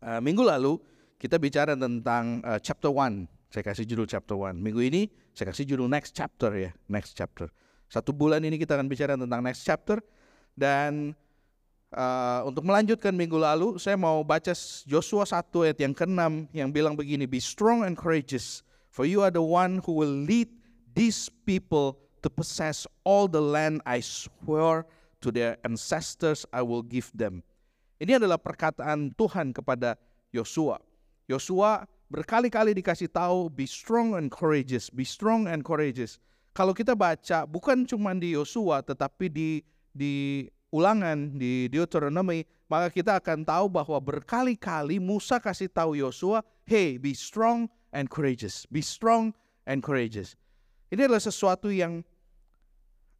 Uh, minggu lalu kita bicara tentang uh, chapter 1. Saya kasih judul chapter 1. Minggu ini saya kasih judul next chapter ya, next chapter. Satu bulan ini kita akan bicara tentang next chapter dan uh, untuk melanjutkan minggu lalu saya mau baca Joshua 1 ayat yang ke-6 yang bilang begini, be strong and courageous for you are the one who will lead these people to possess all the land I swear to their ancestors I will give them. Ini adalah perkataan Tuhan kepada Yosua. Yosua berkali-kali dikasih tahu be strong and courageous, be strong and courageous. Kalau kita baca bukan cuma di Yosua tetapi di di Ulangan di Deuteronomy, maka kita akan tahu bahwa berkali-kali Musa kasih tahu Yosua, "Hey, be strong and courageous. Be strong and courageous." Ini adalah sesuatu yang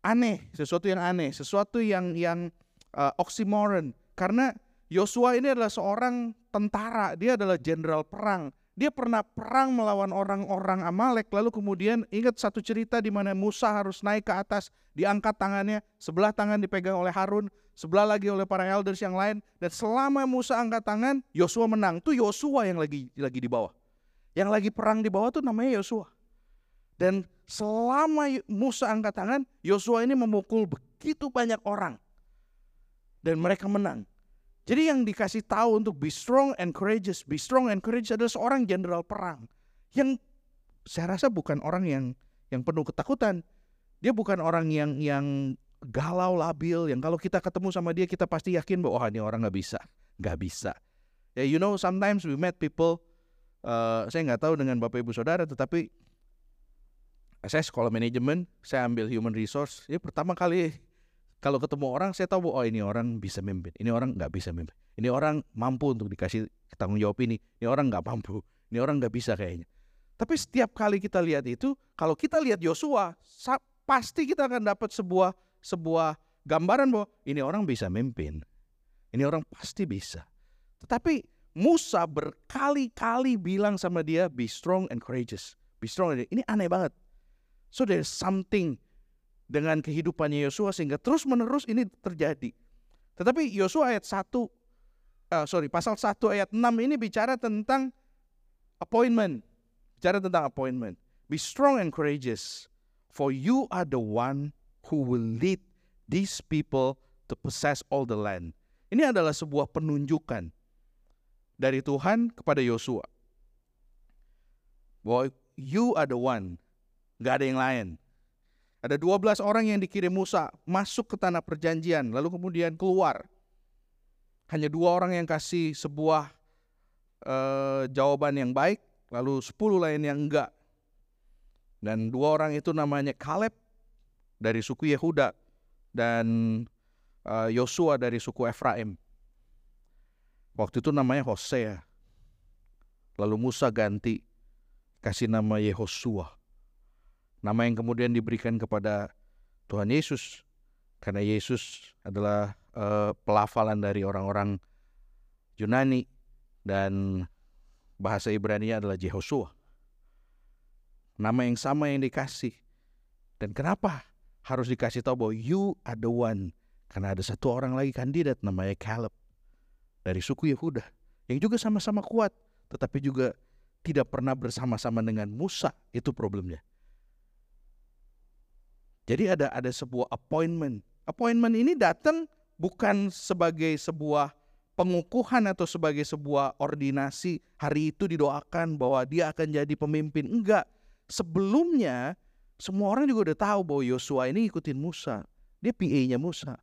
aneh, sesuatu yang aneh, sesuatu yang yang uh, oxymoron karena Yosua ini adalah seorang tentara, dia adalah jenderal perang. Dia pernah perang melawan orang-orang Amalek, lalu kemudian ingat satu cerita di mana Musa harus naik ke atas, diangkat tangannya, sebelah tangan dipegang oleh Harun, sebelah lagi oleh para elders yang lain, dan selama Musa angkat tangan, Yosua menang. Itu Yosua yang lagi lagi di bawah. Yang lagi perang di bawah tuh namanya Yosua. Dan selama Musa angkat tangan, Yosua ini memukul begitu banyak orang. Dan mereka menang. Jadi yang dikasih tahu untuk be strong and courageous, be strong and courageous adalah seorang jenderal perang yang saya rasa bukan orang yang yang penuh ketakutan. Dia bukan orang yang yang galau labil yang kalau kita ketemu sama dia kita pasti yakin bahwa oh, ini orang nggak bisa, nggak bisa. Ya you know sometimes we met people uh, saya nggak tahu dengan bapak ibu saudara tetapi saya sekolah manajemen, saya ambil human resource. Ya pertama kali kalau ketemu orang saya tahu oh ini orang bisa memimpin, ini orang nggak bisa memimpin, ini orang mampu untuk dikasih tanggung jawab ini, ini orang nggak mampu, ini orang nggak bisa kayaknya. Tapi setiap kali kita lihat itu, kalau kita lihat Yosua, pasti kita akan dapat sebuah sebuah gambaran bahwa ini orang bisa memimpin, ini orang pasti bisa. Tetapi Musa berkali-kali bilang sama dia, be strong and courageous, be strong. Ini aneh banget. So there's something dengan kehidupannya Yosua sehingga terus menerus ini terjadi. Tetapi Yosua ayat 1 uh, eh, sorry pasal 1 ayat 6 ini bicara tentang appointment. Bicara tentang appointment. Be strong and courageous for you are the one who will lead these people to possess all the land. Ini adalah sebuah penunjukan dari Tuhan kepada Yosua. Bahwa you are the one, gak ada yang lain. Ada 12 orang yang dikirim Musa masuk ke tanah perjanjian, lalu kemudian keluar. Hanya dua orang yang kasih sebuah uh, jawaban yang baik, lalu 10 lain yang enggak. Dan dua orang itu namanya Kaleb dari suku Yehuda dan uh, Yosua dari suku Efraim. Waktu itu namanya Hosea. Lalu Musa ganti kasih nama Yehosua. Nama yang kemudian diberikan kepada Tuhan Yesus karena Yesus adalah uh, pelafalan dari orang-orang Yunani dan bahasa Ibrani adalah Jehoshua. Nama yang sama yang dikasih. Dan kenapa harus dikasih tahu bahwa you are the one? Karena ada satu orang lagi kandidat namanya Caleb dari suku Yehuda yang juga sama-sama kuat tetapi juga tidak pernah bersama-sama dengan Musa. Itu problemnya. Jadi ada ada sebuah appointment. Appointment ini datang bukan sebagai sebuah pengukuhan atau sebagai sebuah ordinasi hari itu didoakan bahwa dia akan jadi pemimpin. Enggak. Sebelumnya semua orang juga udah tahu bahwa Yosua ini ikutin Musa. Dia PA-nya Musa.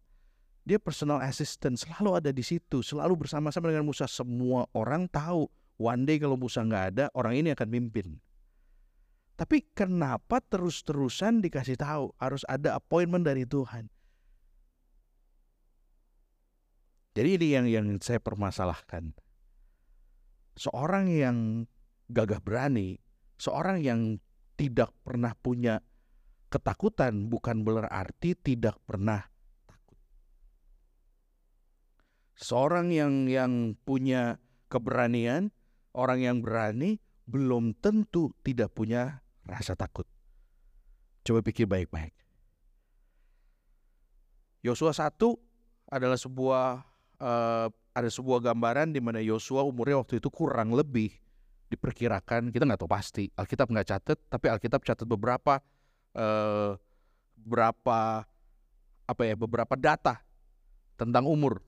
Dia personal assistant selalu ada di situ, selalu bersama-sama dengan Musa. Semua orang tahu one day kalau Musa nggak ada, orang ini akan mimpin. Tapi kenapa terus-terusan dikasih tahu harus ada appointment dari Tuhan? Jadi ini yang yang saya permasalahkan. Seorang yang gagah berani, seorang yang tidak pernah punya ketakutan bukan berarti tidak pernah takut. Seorang yang yang punya keberanian, orang yang berani belum tentu tidak punya rasa takut. Coba pikir baik-baik. Yosua 1 adalah sebuah uh, ada sebuah gambaran di mana Yosua umurnya waktu itu kurang lebih diperkirakan kita nggak tahu pasti Alkitab nggak catat tapi Alkitab catat beberapa uh, berapa apa ya beberapa data tentang umur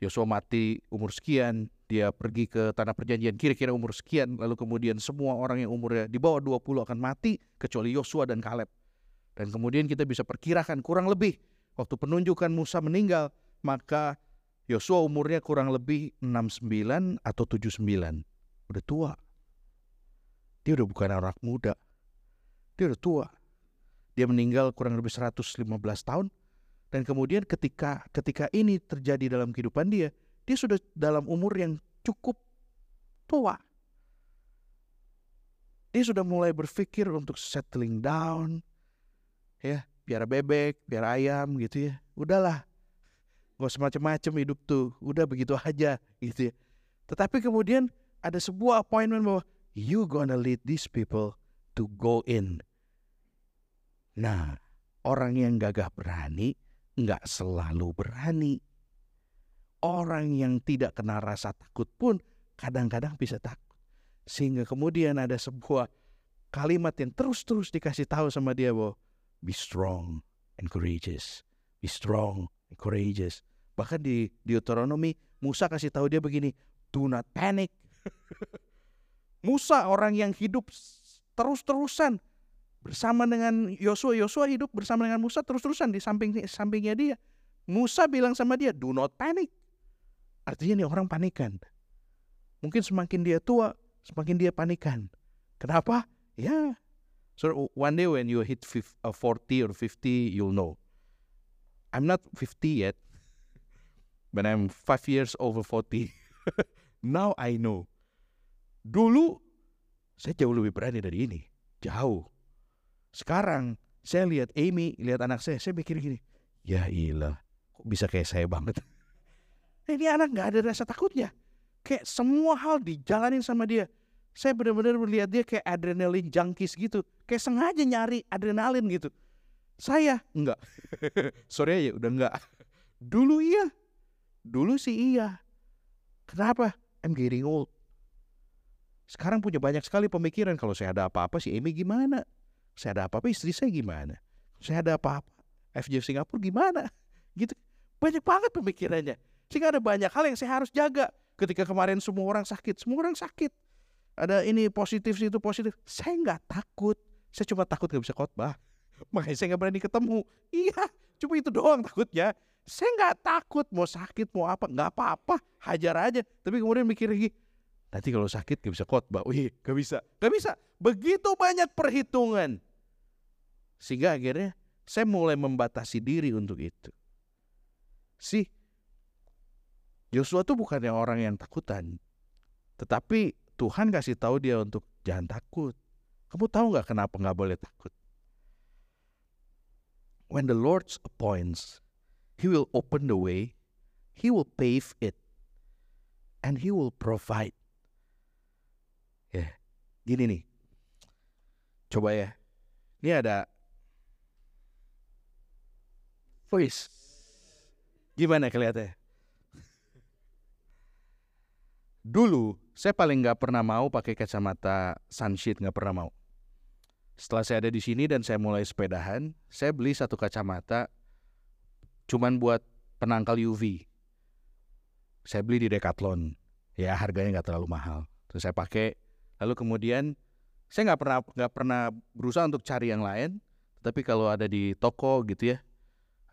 Yosua mati umur sekian dia pergi ke tanah perjanjian kira-kira umur sekian lalu kemudian semua orang yang umurnya di bawah 20 akan mati kecuali Yosua dan Kaleb dan kemudian kita bisa perkirakan kurang lebih waktu penunjukan Musa meninggal maka Yosua umurnya kurang lebih 69 atau 79 udah tua dia udah bukan anak muda. Dia udah tua. Dia meninggal kurang lebih 115 tahun. Dan kemudian ketika ketika ini terjadi dalam kehidupan dia, dia sudah dalam umur yang cukup tua. Dia sudah mulai berpikir untuk settling down, ya, piara bebek, piara ayam gitu ya. Udahlah, gak semacam-macam hidup tuh, udah begitu aja gitu ya. Tetapi kemudian ada sebuah appointment bahwa you gonna lead these people to go in. Nah, orang yang gagah berani nggak selalu berani. Orang yang tidak kena rasa takut pun kadang-kadang bisa takut. Sehingga kemudian ada sebuah kalimat yang terus-terus dikasih tahu sama dia bahwa be strong and courageous. Be strong and courageous. Bahkan di Deuteronomy Musa kasih tahu dia begini, do not panic. Musa orang yang hidup terus-terusan bersama dengan Yosua. Yosua hidup bersama dengan Musa terus-terusan di samping sampingnya dia. Musa bilang sama dia, "Do not panic." Artinya nih orang panikan. Mungkin semakin dia tua, semakin dia panikan. Kenapa? Ya. So one day when you hit 40 uh, or 50, you'll know. I'm not 50 yet, but I'm 5 years over 40. Now I know. Dulu saya jauh lebih berani dari ini, jauh. Sekarang saya lihat Amy, lihat anak saya, saya mikir gini, ya ilah, kok bisa kayak saya banget. ini anak nggak ada rasa takutnya. Kayak semua hal dijalanin sama dia. Saya benar-benar melihat dia kayak adrenalin junkies gitu. Kayak sengaja nyari adrenalin gitu. Saya enggak. Sorry ya udah enggak. Dulu iya. Dulu sih iya. Kenapa? I'm getting old. Sekarang punya banyak sekali pemikiran kalau saya ada apa-apa si Amy gimana? Saya ada apa-apa istri saya gimana? Saya ada apa-apa FJ Singapura gimana? Gitu. Banyak banget pemikirannya. Sehingga ada banyak hal yang saya harus jaga. Ketika kemarin semua orang sakit, semua orang sakit. Ada ini positif, situ positif. Saya nggak takut. Saya cuma takut nggak bisa khotbah. Makanya saya nggak berani ketemu. Iya, cuma itu doang takutnya. Saya nggak takut mau sakit mau apa, nggak apa-apa, hajar aja. Tapi kemudian mikir lagi, Nanti kalau sakit gak bisa khotbah. Wih, gak bisa. Gak bisa. Begitu banyak perhitungan. Sehingga akhirnya saya mulai membatasi diri untuk itu. Sih, Yosua tuh bukan yang orang yang takutan. Tetapi Tuhan kasih tahu dia untuk jangan takut. Kamu tahu nggak kenapa nggak boleh takut? When the Lord appoints, He will open the way, He will pave it, and He will provide. Ya, gini nih. Coba ya. Ini ada voice. Gimana kelihatannya? Dulu saya paling nggak pernah mau pakai kacamata sunshade nggak pernah mau. Setelah saya ada di sini dan saya mulai sepedahan, saya beli satu kacamata cuman buat penangkal UV. Saya beli di Decathlon. Ya harganya nggak terlalu mahal. Terus saya pakai Lalu kemudian saya nggak pernah nggak pernah berusaha untuk cari yang lain, tapi kalau ada di toko gitu ya,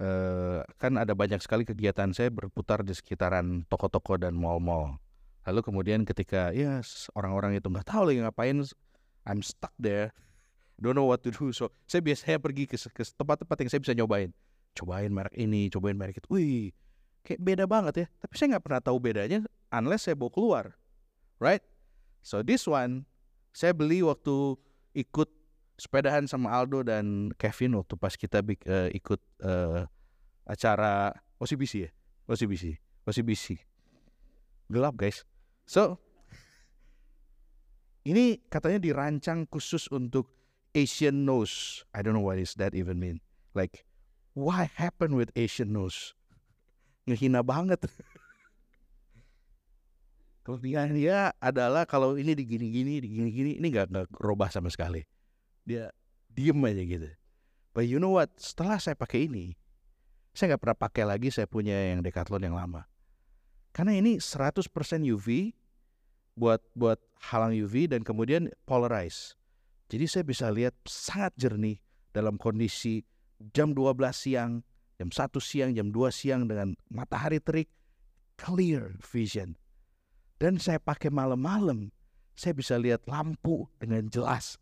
eh, kan ada banyak sekali kegiatan saya berputar di sekitaran toko-toko dan mall-mall. Lalu kemudian ketika ya orang-orang itu nggak tahu lagi ngapain, I'm stuck there, don't know what to do. So saya biasanya pergi ke, ke tempat-tempat yang saya bisa nyobain, cobain merek ini, cobain merek itu. Wih, kayak beda banget ya. Tapi saya nggak pernah tahu bedanya unless saya bawa keluar, right? So this one saya beli waktu ikut sepedahan sama Aldo dan Kevin waktu pas kita uh, ikut uh, acara OCBC ya, OCBC, OCBC. Gelap guys. So ini katanya dirancang khusus untuk Asian nose. I don't know what is that even mean. Like what happened with Asian nose? Ngehina banget. Kelebihan dia adalah kalau ini digini-gini, digini-gini, ini nggak nggak robah sama sekali. Dia diem aja gitu. But you know what? Setelah saya pakai ini, saya nggak pernah pakai lagi saya punya yang Decathlon yang lama. Karena ini 100% UV buat buat halang UV dan kemudian polarize. Jadi saya bisa lihat sangat jernih dalam kondisi jam 12 siang, jam 1 siang, jam 2 siang dengan matahari terik, clear vision. Dan saya pakai malam-malam, saya bisa lihat lampu dengan jelas.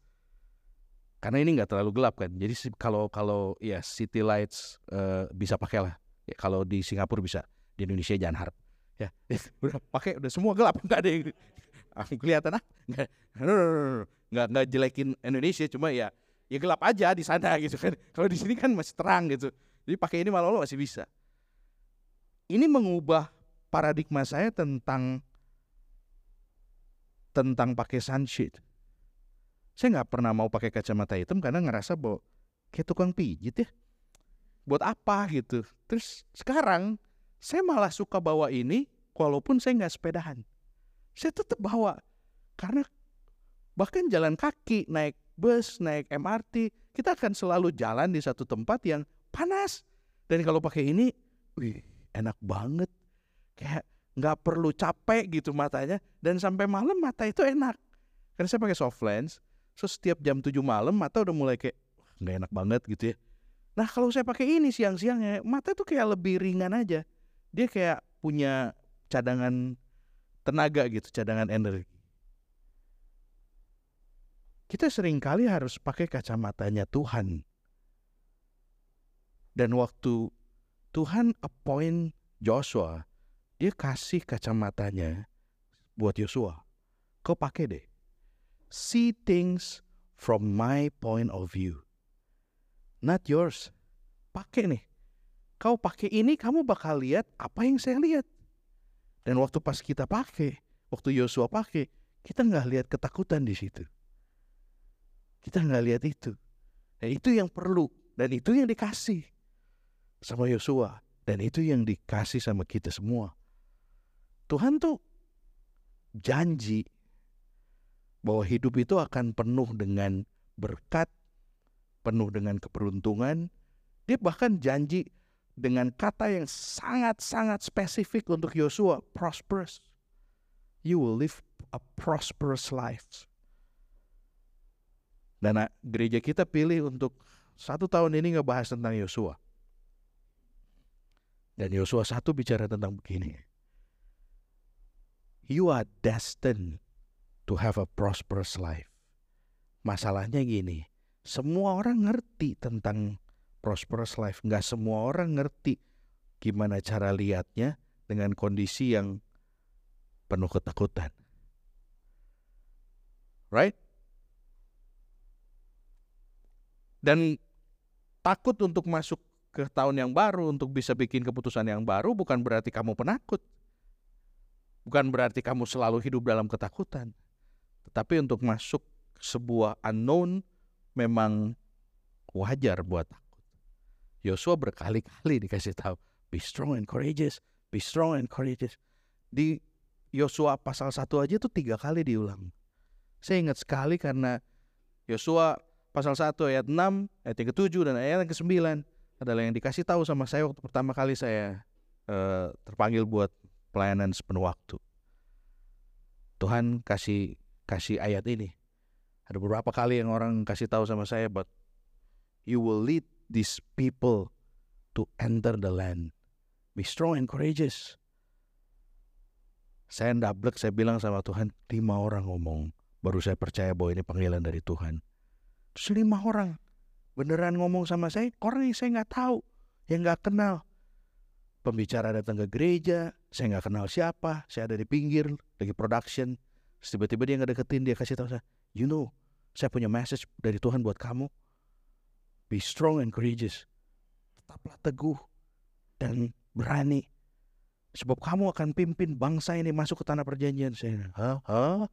Karena ini nggak terlalu gelap kan. Jadi kalau kalau ya city lights uh, bisa pakai lah. Ya, kalau di Singapura bisa, di Indonesia jangan harap. Ya, udah pakai udah semua gelap nggak ada yang kelihatan ah nggak nggak jelekin Indonesia cuma ya ya gelap aja di sana gitu kan. Kalau di sini kan masih terang gitu. Jadi pakai ini malam masih bisa. Ini mengubah paradigma saya tentang tentang pakai sunshade. Saya nggak pernah mau pakai kacamata hitam karena ngerasa bahwa kayak tukang pijit ya. Buat apa gitu. Terus sekarang saya malah suka bawa ini walaupun saya nggak sepedahan. Saya tetap bawa. Karena bahkan jalan kaki, naik bus, naik MRT, kita akan selalu jalan di satu tempat yang panas. Dan kalau pakai ini, wih, enak banget. Kayak nggak perlu capek gitu matanya dan sampai malam mata itu enak karena saya pakai soft lens so setiap jam 7 malam mata udah mulai kayak nggak enak banget gitu ya nah kalau saya pakai ini siang-siang ya mata itu kayak lebih ringan aja dia kayak punya cadangan tenaga gitu cadangan energi kita sering kali harus pakai kacamatanya Tuhan dan waktu Tuhan appoint Joshua dia kasih kacamatanya buat Yosua. Kau pakai deh. See things from my point of view. Not yours. Pakai nih. Kau pakai ini kamu bakal lihat apa yang saya lihat. Dan waktu pas kita pakai, waktu Yosua pakai, kita nggak lihat ketakutan di situ. Kita nggak lihat itu. Nah, itu yang perlu dan itu yang dikasih sama Yosua dan itu yang dikasih sama kita semua. Tuhan tuh janji bahwa hidup itu akan penuh dengan berkat, penuh dengan keberuntungan. Dia bahkan janji dengan kata yang sangat-sangat spesifik untuk Yosua, prosperous. You will live a prosperous life. Dan gereja kita pilih untuk satu tahun ini ngebahas tentang Yosua. Dan Yosua satu bicara tentang begini you are destined to have a prosperous life. Masalahnya gini, semua orang ngerti tentang prosperous life. Nggak semua orang ngerti gimana cara lihatnya dengan kondisi yang penuh ketakutan. Right? Dan takut untuk masuk ke tahun yang baru, untuk bisa bikin keputusan yang baru bukan berarti kamu penakut. Bukan berarti kamu selalu hidup dalam ketakutan. Tetapi untuk masuk sebuah unknown memang wajar buat takut. Yosua berkali-kali dikasih tahu, be strong and courageous, be strong and courageous. Di Yosua pasal 1 aja itu tiga kali diulang. Saya ingat sekali karena Yosua pasal 1 ayat 6, ayat yang ke-7 dan ayat yang ke-9 adalah yang dikasih tahu sama saya waktu pertama kali saya uh, terpanggil buat pelayanan sepenuh waktu. Tuhan kasih kasih ayat ini. Ada beberapa kali yang orang kasih tahu sama saya, but you will lead these people to enter the land. Be strong and courageous. Saya ndablek, saya bilang sama Tuhan, lima orang ngomong. Baru saya percaya bahwa ini panggilan dari Tuhan. Terus lima orang beneran ngomong sama saya, orang yang saya nggak tahu, yang nggak kenal pembicara datang ke gereja, saya nggak kenal siapa, saya ada di pinggir, lagi production, tiba-tiba dia ngedeketin, dia kasih tahu saya, you know, saya punya message dari Tuhan buat kamu, be strong and courageous, tetaplah teguh dan berani, sebab kamu akan pimpin bangsa ini masuk ke tanah perjanjian. Saya, hah, hah?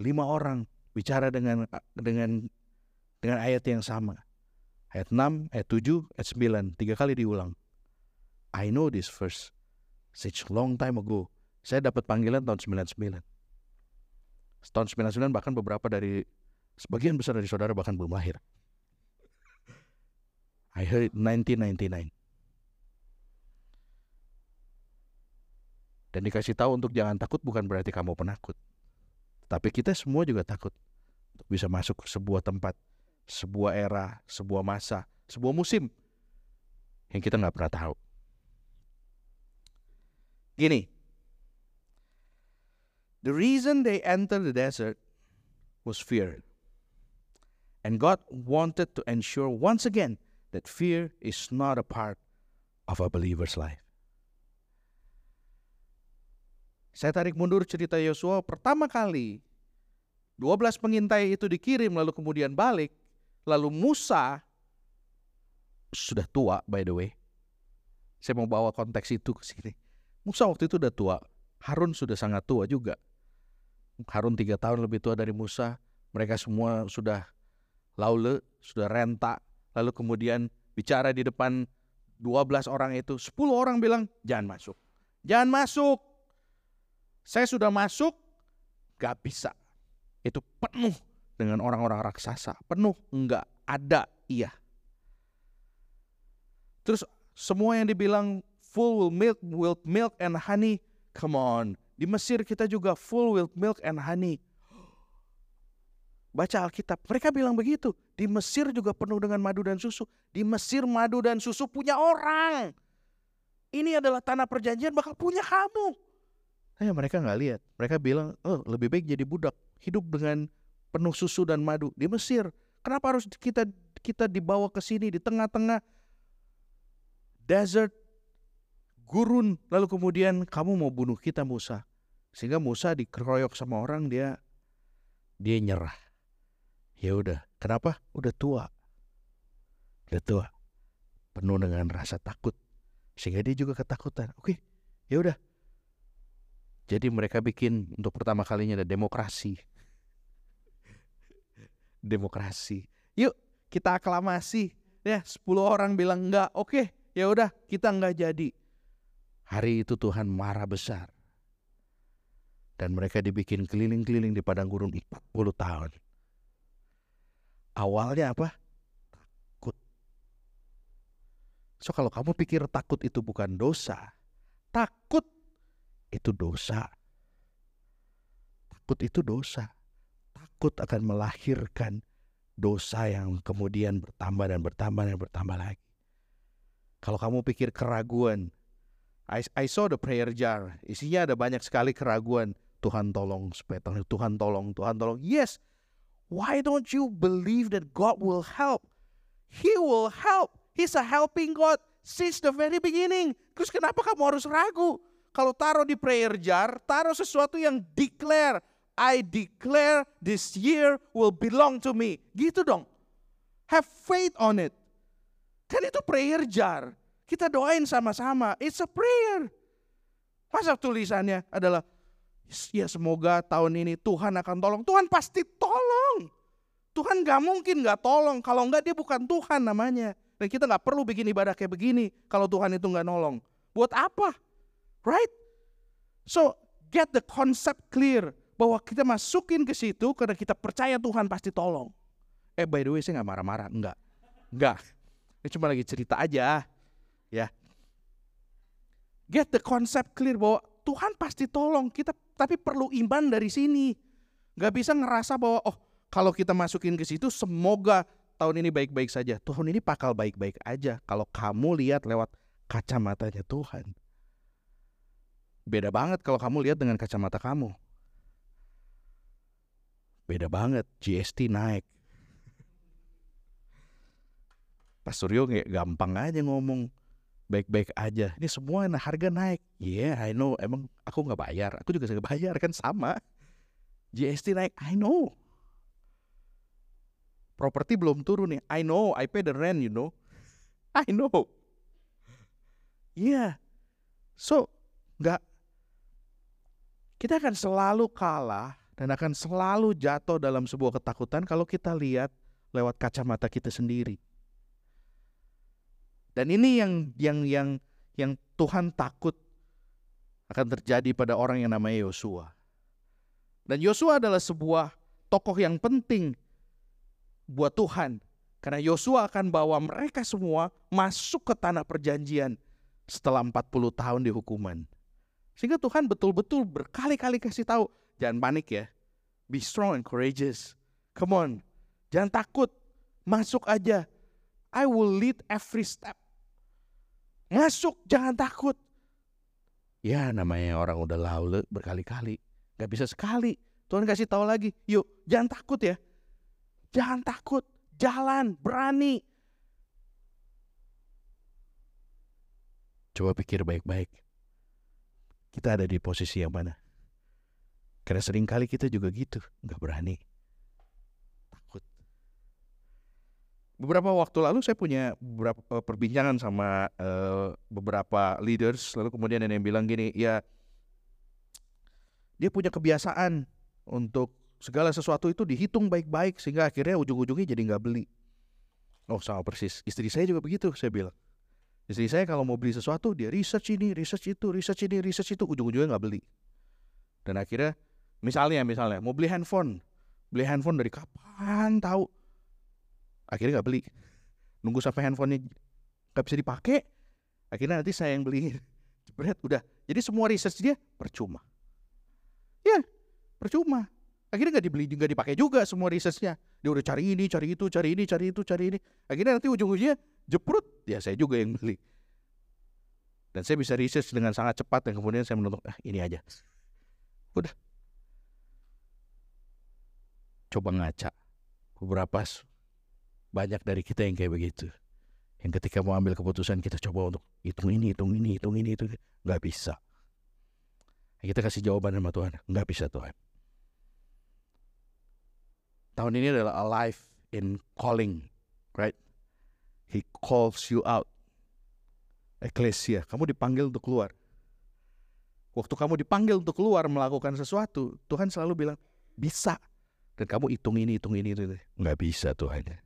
Lima orang bicara dengan dengan dengan ayat yang sama ayat 6, ayat 7, ayat 9, tiga kali diulang. I know this verse. Such long time ago. Saya dapat panggilan tahun 99. Tahun 99 bahkan beberapa dari sebagian besar dari saudara bahkan belum lahir. I heard 1999. Dan dikasih tahu untuk jangan takut bukan berarti kamu penakut. Tapi kita semua juga takut untuk bisa masuk ke sebuah tempat, sebuah era, sebuah masa, sebuah musim yang kita nggak pernah tahu. Gini, the reason they entered the desert was fear. And God wanted to ensure once again that fear is not a part of a believer's life. Saya tarik mundur cerita Yosua pertama kali 12 pengintai itu dikirim lalu kemudian balik lalu Musa sudah tua by the way. Saya mau bawa konteks itu ke sini. Musa waktu itu udah tua, Harun sudah sangat tua juga. Harun tiga tahun lebih tua dari Musa. Mereka semua sudah laule, sudah renta. Lalu kemudian bicara di depan 12 orang itu, 10 orang bilang, jangan masuk. Jangan masuk. Saya sudah masuk, gak bisa. Itu penuh dengan orang-orang raksasa. Penuh, enggak ada, iya. Terus semua yang dibilang full with milk, with milk and honey, come on. Di Mesir kita juga full with milk and honey. Baca Alkitab, mereka bilang begitu. Di Mesir juga penuh dengan madu dan susu. Di Mesir madu dan susu punya orang. Ini adalah tanah perjanjian bakal punya kamu. Eh mereka nggak lihat. Mereka bilang, oh lebih baik jadi budak. Hidup dengan penuh susu dan madu di Mesir. Kenapa harus kita kita dibawa ke sini di tengah-tengah desert, gurun, lalu kemudian kamu mau bunuh kita Musa. Sehingga Musa dikeroyok sama orang dia dia nyerah. Ya udah, kenapa? Udah tua. Udah tua. Penuh dengan rasa takut. Sehingga dia juga ketakutan. Oke, ya udah. Jadi mereka bikin untuk pertama kalinya ada demokrasi. demokrasi. Yuk, kita aklamasi. Ya, 10 orang bilang enggak. Oke, ya udah kita nggak jadi. Hari itu Tuhan marah besar. Dan mereka dibikin keliling-keliling di padang gurun 40 tahun. Awalnya apa? Takut. So kalau kamu pikir takut itu bukan dosa, takut itu dosa. Takut itu dosa. Takut akan melahirkan dosa yang kemudian bertambah dan bertambah dan bertambah lagi. Kalau kamu pikir keraguan, I, I saw the prayer jar. Isinya ada banyak sekali keraguan. Tuhan tolong supaya Tuhan tolong, Tuhan tolong. Yes. Why don't you believe that God will help? He will help. He's a helping God since the very beginning. Terus kenapa kamu harus ragu? Kalau taruh di prayer jar, taruh sesuatu yang declare. I declare this year will belong to me. Gitu dong. Have faith on it. Kan itu prayer jar. Kita doain sama-sama. It's a prayer. Masa tulisannya adalah ya semoga tahun ini Tuhan akan tolong. Tuhan pasti tolong. Tuhan gak mungkin gak tolong. Kalau enggak dia bukan Tuhan namanya. Dan kita gak perlu bikin ibadah kayak begini kalau Tuhan itu gak nolong. Buat apa? Right? So get the concept clear bahwa kita masukin ke situ karena kita percaya Tuhan pasti tolong. Eh by the way saya gak marah-marah. Enggak. Enggak. Ini cuma lagi cerita aja. Ya. Get the concept clear bahwa Tuhan pasti tolong kita tapi perlu iman dari sini. Gak bisa ngerasa bahwa oh kalau kita masukin ke situ semoga tahun ini baik-baik saja. Tuhan ini bakal baik-baik aja kalau kamu lihat lewat kacamatanya Tuhan. Beda banget kalau kamu lihat dengan kacamata kamu. Beda banget, GST naik. Pak Suryo gampang aja ngomong baik-baik aja. Ini semua harga naik. Yeah, I know. Emang aku nggak bayar. Aku juga nggak bayar kan sama. GST naik, I know. Properti belum turun nih. I know. I pay the rent, you know. I know. Yeah. So, nggak. Kita akan selalu kalah dan akan selalu jatuh dalam sebuah ketakutan kalau kita lihat lewat kacamata kita sendiri. Dan ini yang yang yang yang Tuhan takut akan terjadi pada orang yang namanya Yosua. Dan Yosua adalah sebuah tokoh yang penting buat Tuhan. Karena Yosua akan bawa mereka semua masuk ke tanah perjanjian setelah 40 tahun di hukuman. Sehingga Tuhan betul-betul berkali-kali kasih tahu, jangan panik ya. Be strong and courageous. Come on. Jangan takut. Masuk aja. I will lead every step. Masuk, jangan takut. Ya namanya orang udah lalu berkali-kali. Gak bisa sekali. Tuhan kasih tahu lagi, yuk jangan takut ya. Jangan takut, jalan, berani. Coba pikir baik-baik. Kita ada di posisi yang mana? Karena sering kali kita juga gitu, gak berani. beberapa waktu lalu saya punya beberapa uh, perbincangan sama uh, beberapa leaders lalu kemudian ada yang bilang gini ya dia punya kebiasaan untuk segala sesuatu itu dihitung baik-baik sehingga akhirnya ujung-ujungnya jadi nggak beli. Oh sama persis. Istri saya juga begitu saya bilang. Istri saya kalau mau beli sesuatu dia research ini research itu research ini research itu ujung-ujungnya nggak beli. Dan akhirnya misalnya misalnya mau beli handphone. Beli handphone dari kapan tahu? Akhirnya nggak beli. Nunggu sampai handphonenya nggak bisa dipakai akhirnya nanti saya yang beliin. Jebret udah. Jadi semua research dia percuma. Ya percuma akhirnya nggak dibeli nggak dipakai juga semua researchnya dia udah cari ini cari itu cari ini cari itu cari ini. Akhirnya nanti ujung-ujungnya jeprut. Ya saya juga yang beli. Dan saya bisa research dengan sangat cepat dan kemudian saya menutup ah, ini aja. Udah. Coba ngaca. Beberapa banyak dari kita yang kayak begitu. Yang ketika mau ambil keputusan kita coba untuk hitung ini, hitung ini, hitung ini, itu nggak bisa. Kita kasih jawaban sama Tuhan, nggak bisa Tuhan. Tahun ini adalah alive in calling, right? He calls you out. Eklesia, kamu dipanggil untuk keluar. Waktu kamu dipanggil untuk keluar melakukan sesuatu, Tuhan selalu bilang, bisa. Dan kamu hitung ini, hitung ini, itu. Nggak bisa Tuhan.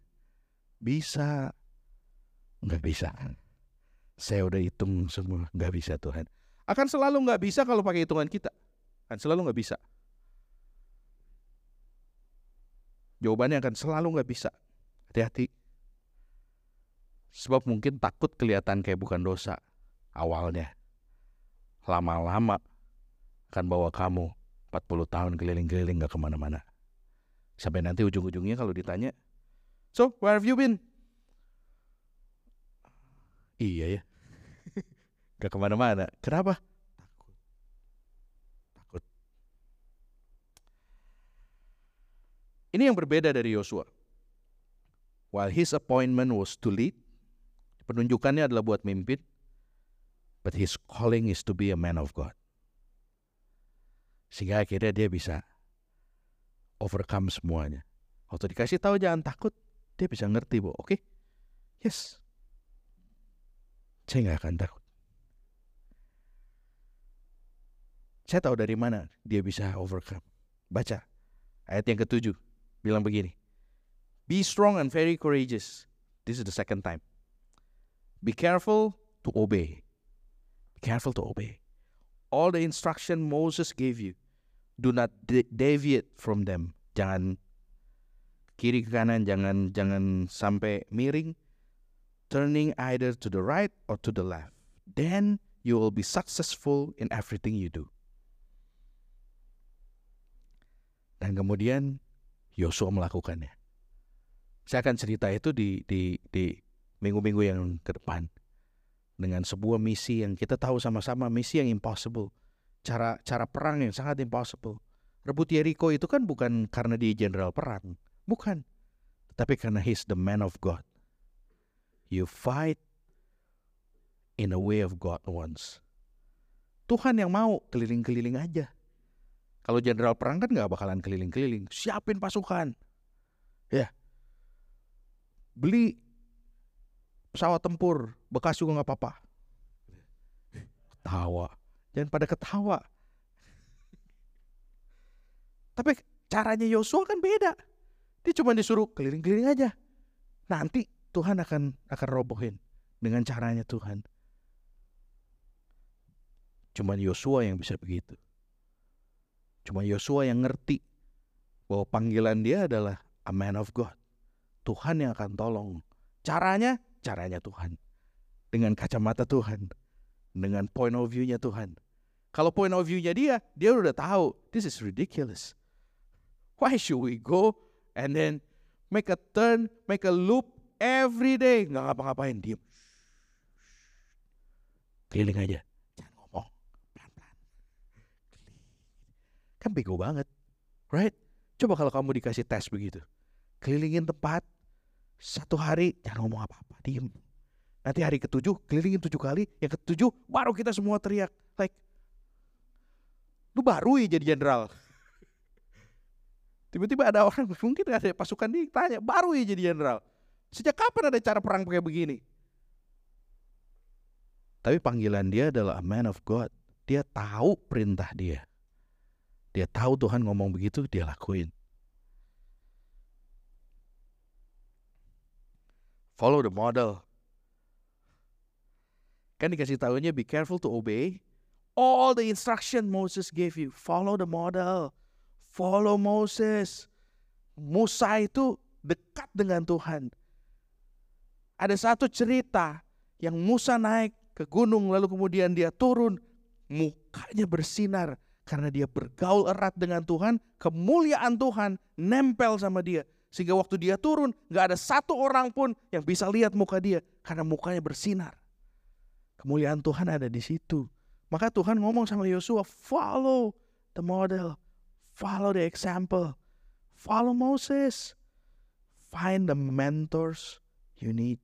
Bisa. Nggak bisa. Saya udah hitung semua. Nggak bisa Tuhan. Akan selalu nggak bisa kalau pakai hitungan kita. Akan selalu nggak bisa. Jawabannya akan selalu nggak bisa. Hati-hati. Sebab mungkin takut kelihatan kayak bukan dosa awalnya. Lama-lama akan bawa kamu 40 tahun keliling-keliling gak ke mana-mana. Sampai nanti ujung-ujungnya kalau ditanya, So, where have you been? Iya ya. Gak ke mana-mana. Kenapa? Takut. Takut. Ini yang berbeda dari Yosua. While his appointment was to lead, penunjukannya adalah buat mimpin, but his calling is to be a man of God. Sehingga akhirnya dia bisa overcome semuanya. Waktu dikasih tahu jangan takut, dia bisa ngerti bu oke okay? yes saya nggak akan takut saya tahu dari mana dia bisa overcome baca ayat yang ketujuh bilang begini be strong and very courageous. This is the second time. Be careful to obey. Be careful to obey. All the instruction Moses gave you do not deviate from them. Jangan kiri ke kanan jangan jangan sampai miring. Turning either to the right or to the left. Then you will be successful in everything you do. Dan kemudian Yosua melakukannya saya akan cerita itu di di di minggu-minggu yang ke depan dengan sebuah misi yang kita tahu sama-sama misi yang impossible cara cara perang yang sangat impossible rebut Jericho itu kan bukan karena dia jenderal perang Bukan. Tapi karena he's the man of God. You fight in a way of God once. Tuhan yang mau keliling-keliling aja. Kalau jenderal perang kan nggak bakalan keliling-keliling. Siapin pasukan. Ya. Beli pesawat tempur. Bekas juga nggak apa-apa. Ketawa. Jangan pada ketawa. Tapi caranya Yosua kan beda. Dia cuma disuruh keliling-keliling aja. Nanti Tuhan akan akan robohin dengan caranya Tuhan. Cuma Yosua yang bisa begitu. Cuma Yosua yang ngerti bahwa panggilan dia adalah a man of God. Tuhan yang akan tolong. Caranya, caranya Tuhan. Dengan kacamata Tuhan. Dengan point of view-nya Tuhan. Kalau point of view-nya dia, dia udah tahu, this is ridiculous. Why should we go and then make a turn, make a loop every day? Nggak ngapa-ngapain, diem. Keliling aja. Jangan ngomong. Pelan-pelan. Kan bego banget. Right? Coba kalau kamu dikasih tes begitu. Kelilingin tempat. Satu hari jangan ngomong apa-apa. Diem. Nanti hari ketujuh kelilingin tujuh kali. Yang ketujuh baru kita semua teriak. Like, lu baru ya jadi jenderal. Tiba-tiba ada orang, mungkin ada pasukan dia tanya, baru ya jadi jenderal. Sejak kapan ada cara perang pakai begini? Tapi panggilan dia adalah a man of God. Dia tahu perintah dia. Dia tahu Tuhan ngomong begitu, dia lakuin. Follow the model. Kan dikasih tahunya be careful to obey all the instruction Moses gave you. Follow the model. Follow Moses. Musa itu dekat dengan Tuhan. Ada satu cerita yang Musa naik ke gunung lalu kemudian dia turun mukanya bersinar karena dia bergaul erat dengan Tuhan, kemuliaan Tuhan nempel sama dia. Sehingga waktu dia turun, gak ada satu orang pun yang bisa lihat muka dia karena mukanya bersinar. Kemuliaan Tuhan ada di situ. Maka Tuhan ngomong sama Yosua, follow the model, follow the example, follow Moses, find the mentors you need.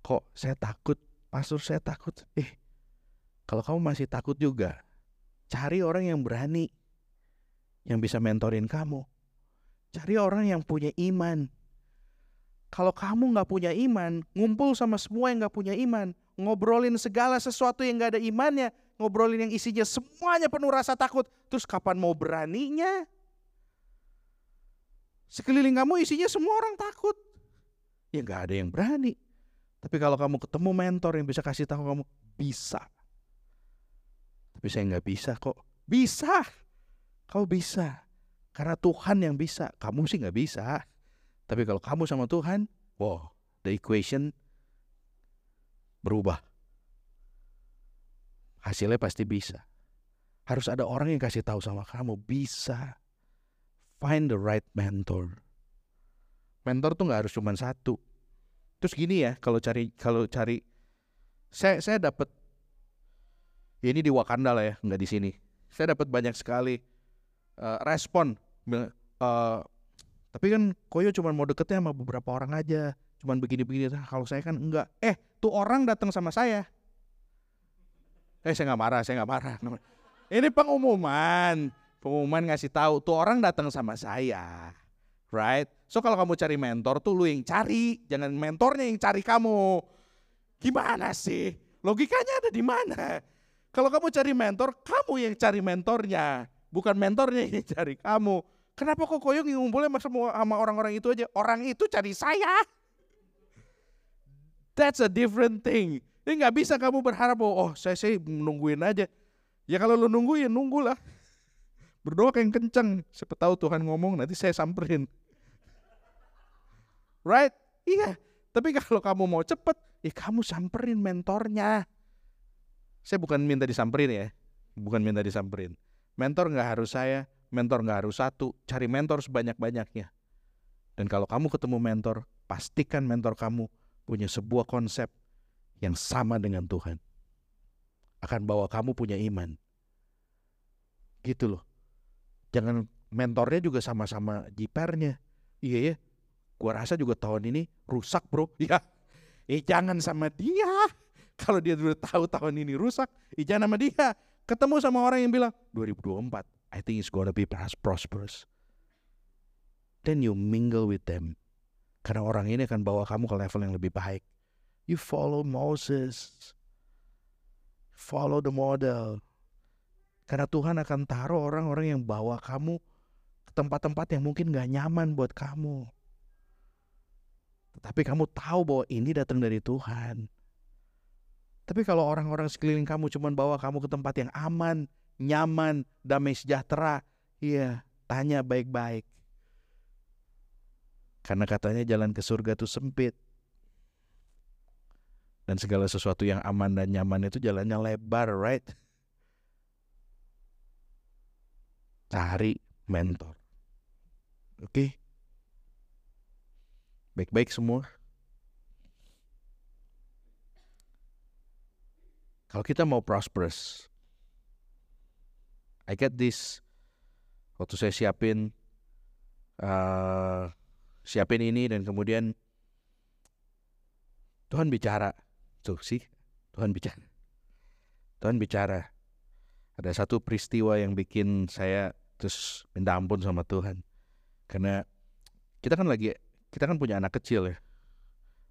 Kok saya takut, pastor saya takut. Eh, kalau kamu masih takut juga, cari orang yang berani, yang bisa mentorin kamu. Cari orang yang punya iman. Kalau kamu nggak punya iman, ngumpul sama semua yang nggak punya iman, ngobrolin segala sesuatu yang gak ada imannya, ngobrolin yang isinya semuanya penuh rasa takut, terus kapan mau beraninya? Sekeliling kamu isinya semua orang takut. Ya gak ada yang berani. Tapi kalau kamu ketemu mentor yang bisa kasih tahu kamu, bisa. Tapi saya nggak bisa kok. Bisa. Kau bisa. Karena Tuhan yang bisa. Kamu sih nggak bisa. Tapi kalau kamu sama Tuhan, wow, the equation berubah. Hasilnya pasti bisa. Harus ada orang yang kasih tahu sama kamu, bisa. Find the right mentor. Mentor tuh nggak harus cuma satu. Terus gini ya, kalau cari kalau cari saya saya dapat ini di Wakanda lah ya, nggak di sini. Saya dapat banyak sekali uh, respon. Uh, tapi kan Koyo cuma mau deketnya sama beberapa orang aja cuman begini-begini. Kalau saya kan enggak eh tuh orang datang sama saya. Eh saya nggak marah saya nggak marah. Ini pengumuman pengumuman ngasih tahu tuh orang datang sama saya right? So kalau kamu cari mentor tuh lu yang cari jangan mentornya yang cari kamu. Gimana sih? Logikanya ada di mana kalau kamu cari mentor kamu yang cari mentornya bukan mentornya yang cari kamu Kenapa kok koyong ngumpulnya sama, sama orang-orang itu aja? Orang itu cari saya. That's a different thing. Ini nggak bisa kamu berharap bahwa oh saya sih nungguin aja. Ya kalau lu nunggu ya nunggulah. Berdoa kayak kenceng. Siapa tahu Tuhan ngomong nanti saya samperin. Right? Iya. Tapi kalau kamu mau cepet, ya kamu samperin mentornya. Saya bukan minta disamperin ya. Bukan minta disamperin. Mentor nggak harus saya, mentor nggak harus satu. Cari mentor sebanyak-banyaknya. Dan kalau kamu ketemu mentor, pastikan mentor kamu punya sebuah konsep yang sama dengan Tuhan. Akan bawa kamu punya iman. Gitu loh. Jangan mentornya juga sama-sama jipernya. Iya ya, gua rasa juga tahun ini rusak bro. Ya, eh jangan sama dia. Kalau dia udah tahu tahun ini rusak, eh jangan sama dia. Ketemu sama orang yang bilang, 2024, I think it's gonna be prosperous. Then you mingle with them karena orang ini akan bawa kamu ke level yang lebih baik. You follow Moses. Follow the model. Karena Tuhan akan taruh orang-orang yang bawa kamu ke tempat-tempat yang mungkin gak nyaman buat kamu. Tetapi kamu tahu bahwa ini datang dari Tuhan. Tapi kalau orang-orang sekeliling kamu cuma bawa kamu ke tempat yang aman, nyaman, damai sejahtera, iya, tanya baik-baik. Karena katanya jalan ke surga itu sempit. Dan segala sesuatu yang aman dan nyaman itu jalannya lebar, right? Cari mentor. Oke? Okay? Baik-baik semua. Kalau kita mau prosperous, I get this. Waktu saya siapin uh, siapin ini dan kemudian Tuhan bicara. Tuh sih, Tuhan bicara. Tuhan bicara. Ada satu peristiwa yang bikin saya terus minta ampun sama Tuhan. Karena kita kan lagi kita kan punya anak kecil ya.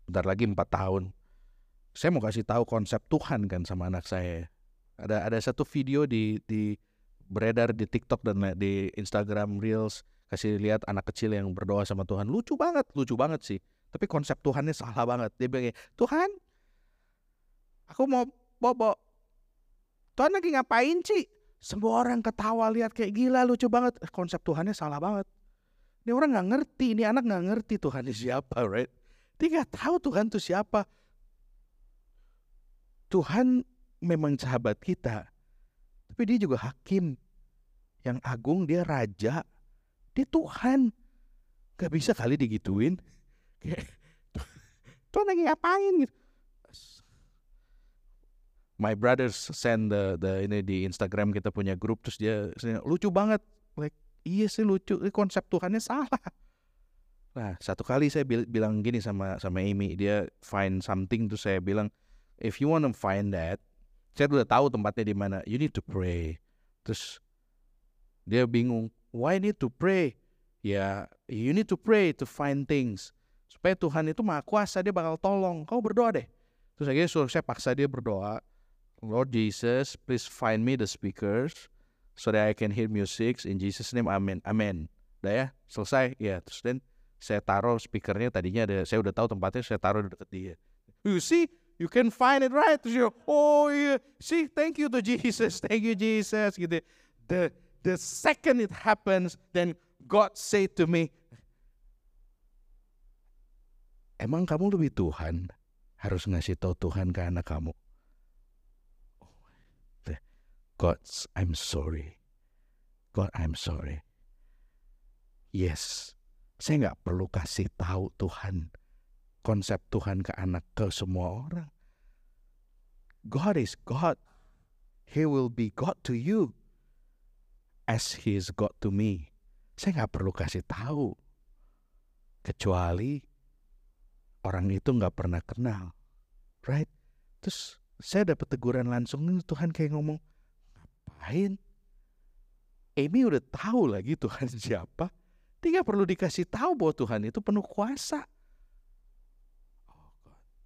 Bentar lagi empat tahun. Saya mau kasih tahu konsep Tuhan kan sama anak saya. Ada ada satu video di di beredar di TikTok dan di Instagram Reels kasih lihat anak kecil yang berdoa sama Tuhan. Lucu banget lucu banget sih. Tapi konsep Tuhannya salah banget. Dia bilang Tuhan aku mau bobo Tuhan lagi ngapain sih? Semua orang ketawa lihat kayak gila lucu banget. Eh, konsep Tuhannya salah banget. Ini orang nggak ngerti ini anak nggak ngerti Tuhan siapa right? Dia nggak tahu Tuhan itu siapa Tuhan memang sahabat kita tapi dia juga hakim yang agung dia raja dia Tuhan. Gak bisa kali digituin. Tuhan lagi ngapain gitu. My brothers send the the ini di Instagram kita punya grup terus dia lucu banget. Like iya sih lucu, ini konsep Tuhannya salah. Nah, satu kali saya bilang gini sama sama Amy, dia find something terus saya bilang if you wanna find that, saya udah tahu tempatnya di mana. You need to pray. Terus dia bingung, Why need to pray? Ya, you need to pray to find things. Supaya Tuhan itu maha kuasa, dia bakal tolong. Kau berdoa deh. Terus akhirnya suruh saya paksa dia berdoa. Lord Jesus, please find me the speakers so that I can hear music in Jesus name. Amen. Amen. Udah ya, selesai. Ya, terus dan saya taruh speakernya tadinya ada saya udah tahu tempatnya saya taruh di dekat dia. You see, you can find it right. Terus you, oh yeah. see, thank you to Jesus, thank you Jesus gitu. The the second it happens, then God say to me, Emang kamu lebih Tuhan? Harus ngasih tahu Tuhan ke anak kamu. God, I'm sorry. God, I'm sorry. Yes, saya nggak perlu kasih tahu Tuhan konsep Tuhan ke anak ke semua orang. God is God. He will be God to you as he's got to me. Saya nggak perlu kasih tahu. Kecuali orang itu nggak pernah kenal. Right? Terus saya dapat teguran langsung Tuhan kayak ngomong, ngapain? Amy udah tahu lagi Tuhan siapa. Dia gak perlu dikasih tahu bahwa Tuhan itu penuh kuasa.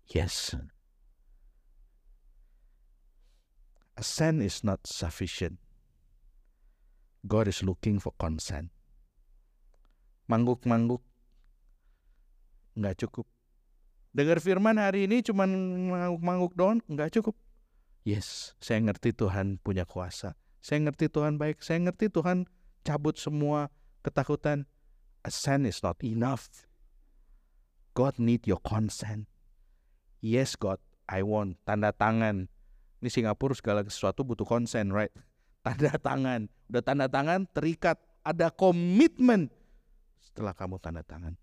Yes. A sin is not sufficient. God is looking for consent. Mangguk-mangguk nggak cukup. Dengar firman hari ini cuma mangguk-mangguk doang nggak cukup. Yes, saya ngerti Tuhan punya kuasa. Saya ngerti Tuhan baik. Saya ngerti Tuhan cabut semua ketakutan. Assent is not enough. God need your consent. Yes God, I want tanda tangan. Ini Singapura segala sesuatu butuh consent, right? tanda tangan. Udah tanda tangan, terikat. Ada komitmen setelah kamu tanda tangan.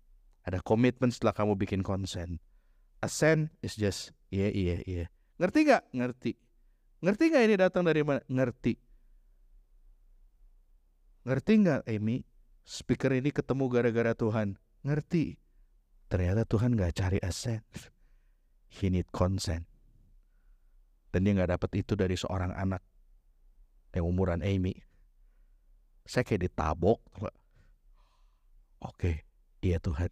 Ada komitmen setelah kamu bikin konsen. Ascend is just iya yeah, iya yeah, iya. Yeah. Ngerti gak? Ngerti. Ngerti gak ini datang dari mana? Ngerti. Ngerti gak Amy? Speaker ini ketemu gara-gara Tuhan. Ngerti. Ternyata Tuhan gak cari ascend. He need consent. Dan dia gak dapat itu dari seorang anak yang umuran Amy. Saya kayak ditabok oke iya Tuhan.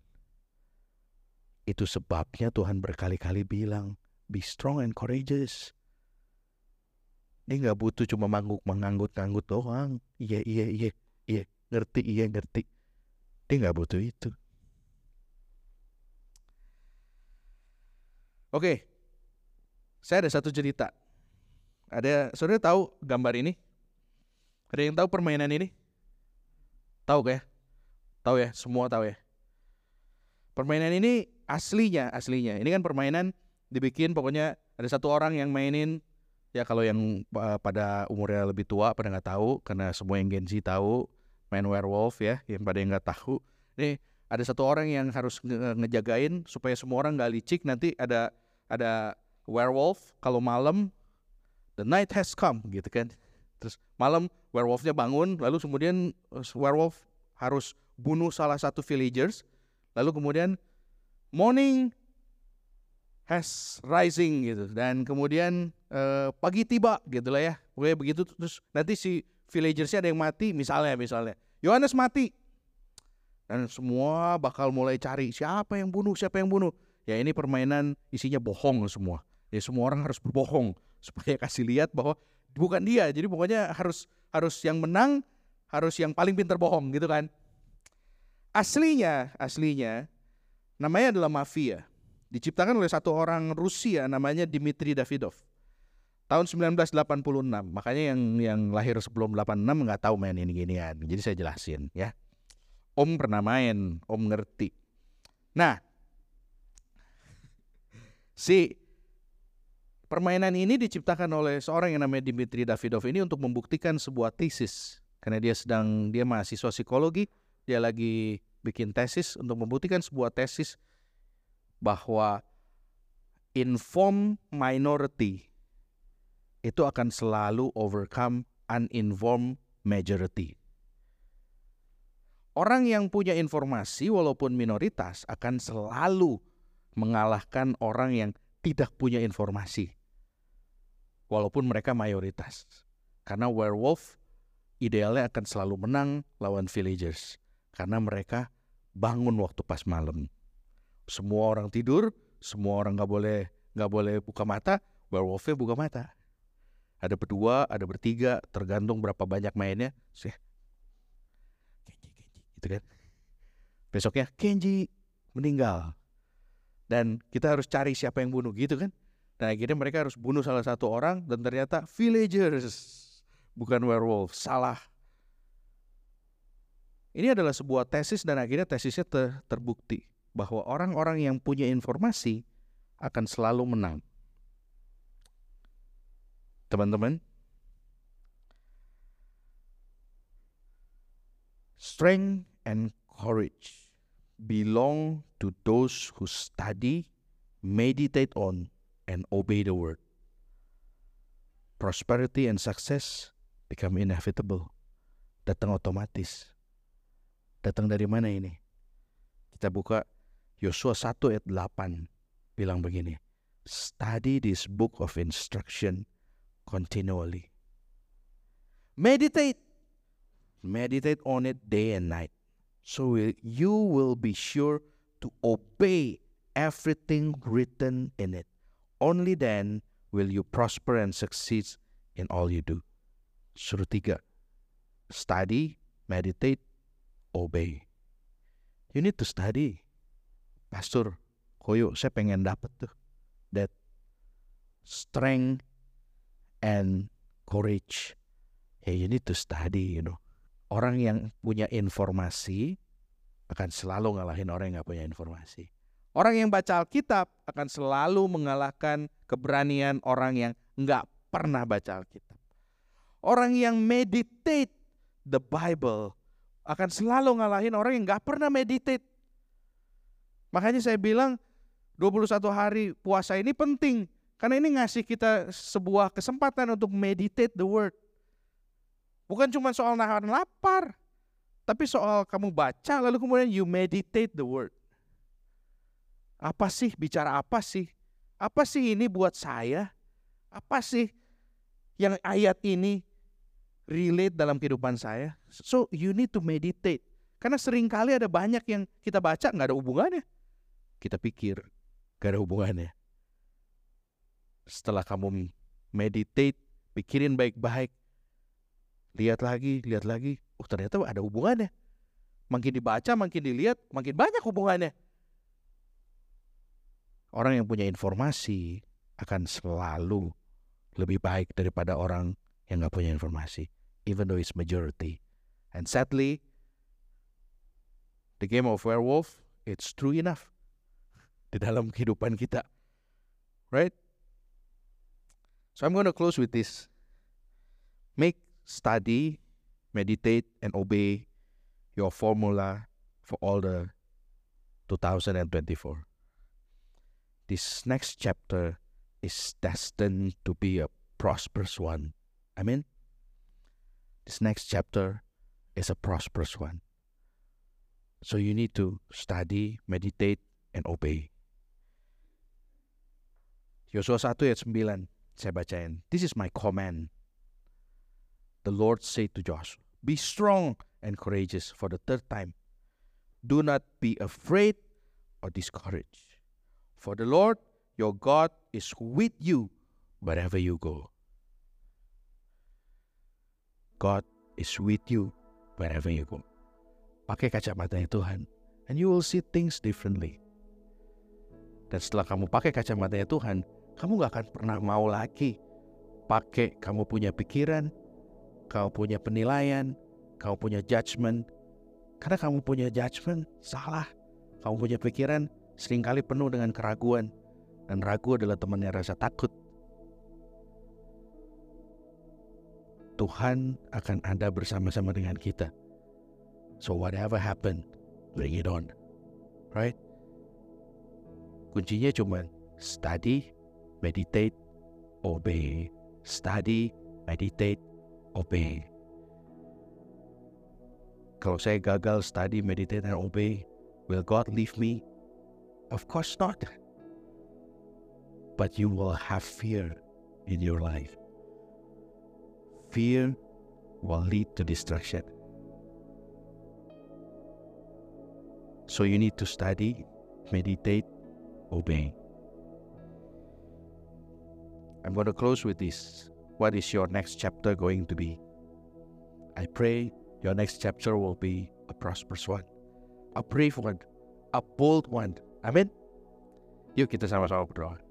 Itu sebabnya Tuhan berkali-kali bilang be strong and courageous. Dia nggak butuh cuma mangguk menganggut-nganggut doang. Iya iya iya iya. Ngerti iya ngerti. Dia nggak butuh itu oke Saya ada satu cerita. Ada saudara tahu gambar ini? Ada yang tahu permainan ini? Tahu ya? Tahu ya? Semua tahu ya? Permainan ini aslinya, aslinya. Ini kan permainan dibikin pokoknya ada satu orang yang mainin ya kalau yang uh, pada umurnya lebih tua pada nggak tahu karena semua yang Gen Z tahu main werewolf ya yang pada yang nggak tahu ini ada satu orang yang harus nge ngejagain supaya semua orang nggak licik nanti ada ada werewolf kalau malam the night has come gitu kan. Terus malam werewolfnya bangun lalu kemudian werewolf harus bunuh salah satu villagers lalu kemudian morning has rising gitu. Dan kemudian uh, pagi tiba gitu lah ya. Oke begitu terus nanti si villagersnya ada yang mati misalnya misalnya Yohanes mati. Dan semua bakal mulai cari siapa yang bunuh siapa yang bunuh ya ini permainan isinya bohong semua ya semua orang harus berbohong supaya kasih lihat bahwa bukan dia jadi pokoknya harus harus yang menang harus yang paling pintar bohong gitu kan aslinya aslinya namanya adalah mafia diciptakan oleh satu orang Rusia namanya Dmitri Davidov. Tahun 1986. Makanya yang yang lahir sebelum 86 nggak tahu main ini ginian. Jadi saya jelasin ya. Om pernah main, Om ngerti. Nah, si permainan ini diciptakan oleh seorang yang namanya Dmitri Davidov ini untuk membuktikan sebuah tesis. Karena dia sedang dia mahasiswa psikologi, dia lagi bikin tesis untuk membuktikan sebuah tesis bahwa informed minority itu akan selalu overcome uninformed majority. Orang yang punya informasi walaupun minoritas akan selalu mengalahkan orang yang tidak punya informasi. Walaupun mereka mayoritas. Karena werewolf idealnya akan selalu menang lawan villagers. Karena mereka bangun waktu pas malam semua orang tidur, semua orang nggak boleh nggak boleh buka mata, werewolfnya buka mata. Ada berdua, ada bertiga, tergantung berapa banyak mainnya. Sih, Kenji, Kenji, gitu kan. Besoknya Kenji meninggal. Dan kita harus cari siapa yang bunuh gitu kan. Dan akhirnya mereka harus bunuh salah satu orang dan ternyata villagers bukan werewolf, salah. Ini adalah sebuah tesis dan akhirnya tesisnya ter terbukti bahwa orang-orang yang punya informasi akan selalu menang. Teman-teman, strength and courage belong to those who study, meditate on, and obey the word. Prosperity and success become inevitable. Datang otomatis. Datang dari mana ini? Kita buka Yosua 1 ayat 8 bilang begini, Study this book of instruction continually. Meditate. Meditate on it day and night. So you will be sure to obey everything written in it. Only then will you prosper and succeed in all you do. Suruh tiga. Study, meditate, obey. You need to study. Pastor, koyo saya pengen dapat tuh that strength and courage. Hey, you need to study, you know. Orang yang punya informasi akan selalu ngalahin orang yang nggak punya informasi. Orang yang baca Alkitab akan selalu mengalahkan keberanian orang yang nggak pernah baca Alkitab. Orang yang meditate the Bible akan selalu ngalahin orang yang nggak pernah meditate Makanya saya bilang 21 hari puasa ini penting karena ini ngasih kita sebuah kesempatan untuk meditate the word. Bukan cuma soal nahan lapar, tapi soal kamu baca lalu kemudian you meditate the word. Apa sih bicara apa sih? Apa sih ini buat saya? Apa sih yang ayat ini relate dalam kehidupan saya? So you need to meditate. Karena sering kali ada banyak yang kita baca nggak ada hubungannya kita pikir gak ada hubungannya. Setelah kamu meditate, pikirin baik-baik, lihat lagi, lihat lagi, oh ternyata ada hubungannya. Makin dibaca, makin dilihat, makin banyak hubungannya. Orang yang punya informasi akan selalu lebih baik daripada orang yang nggak punya informasi, even though it's majority. And sadly, the game of werewolf, it's true enough di dalam kehidupan kita, right? So I'm going to close with this. Make study, meditate, and obey your formula for all the 2024. This next chapter is destined to be a prosperous one. I mean, this next chapter is a prosperous one. So you need to study, meditate, and obey. Yosua 1 ayat 9 saya bacain. This is my command. The Lord said to Joshua, Be strong and courageous for the third time. Do not be afraid or discouraged. For the Lord your God is with you wherever you go. God is with you wherever you go. Pakai kacamatanya Tuhan, and you will see things differently. Dan setelah kamu pakai kacamatanya Tuhan, kamu gak akan pernah mau lagi pakai kamu punya pikiran, kamu punya penilaian, kamu punya judgment. Karena kamu punya judgment, salah. Kamu punya pikiran, sering kali penuh dengan keraguan. Dan ragu adalah temannya rasa takut. Tuhan akan ada bersama-sama dengan kita. So whatever happen, bring it on. Right? Kuncinya cuma study, meditate, obey. Study, meditate, obey. Saya gagal study, meditate, and obey, will God leave me? Of course not. But you will have fear in your life. Fear will lead to destruction. So you need to study, meditate, obey. I'm going to close with this. What is your next chapter going to be? I pray your next chapter will be a prosperous one, a brave one, a bold one. Amin. Yuk kita sama-sama berdoa.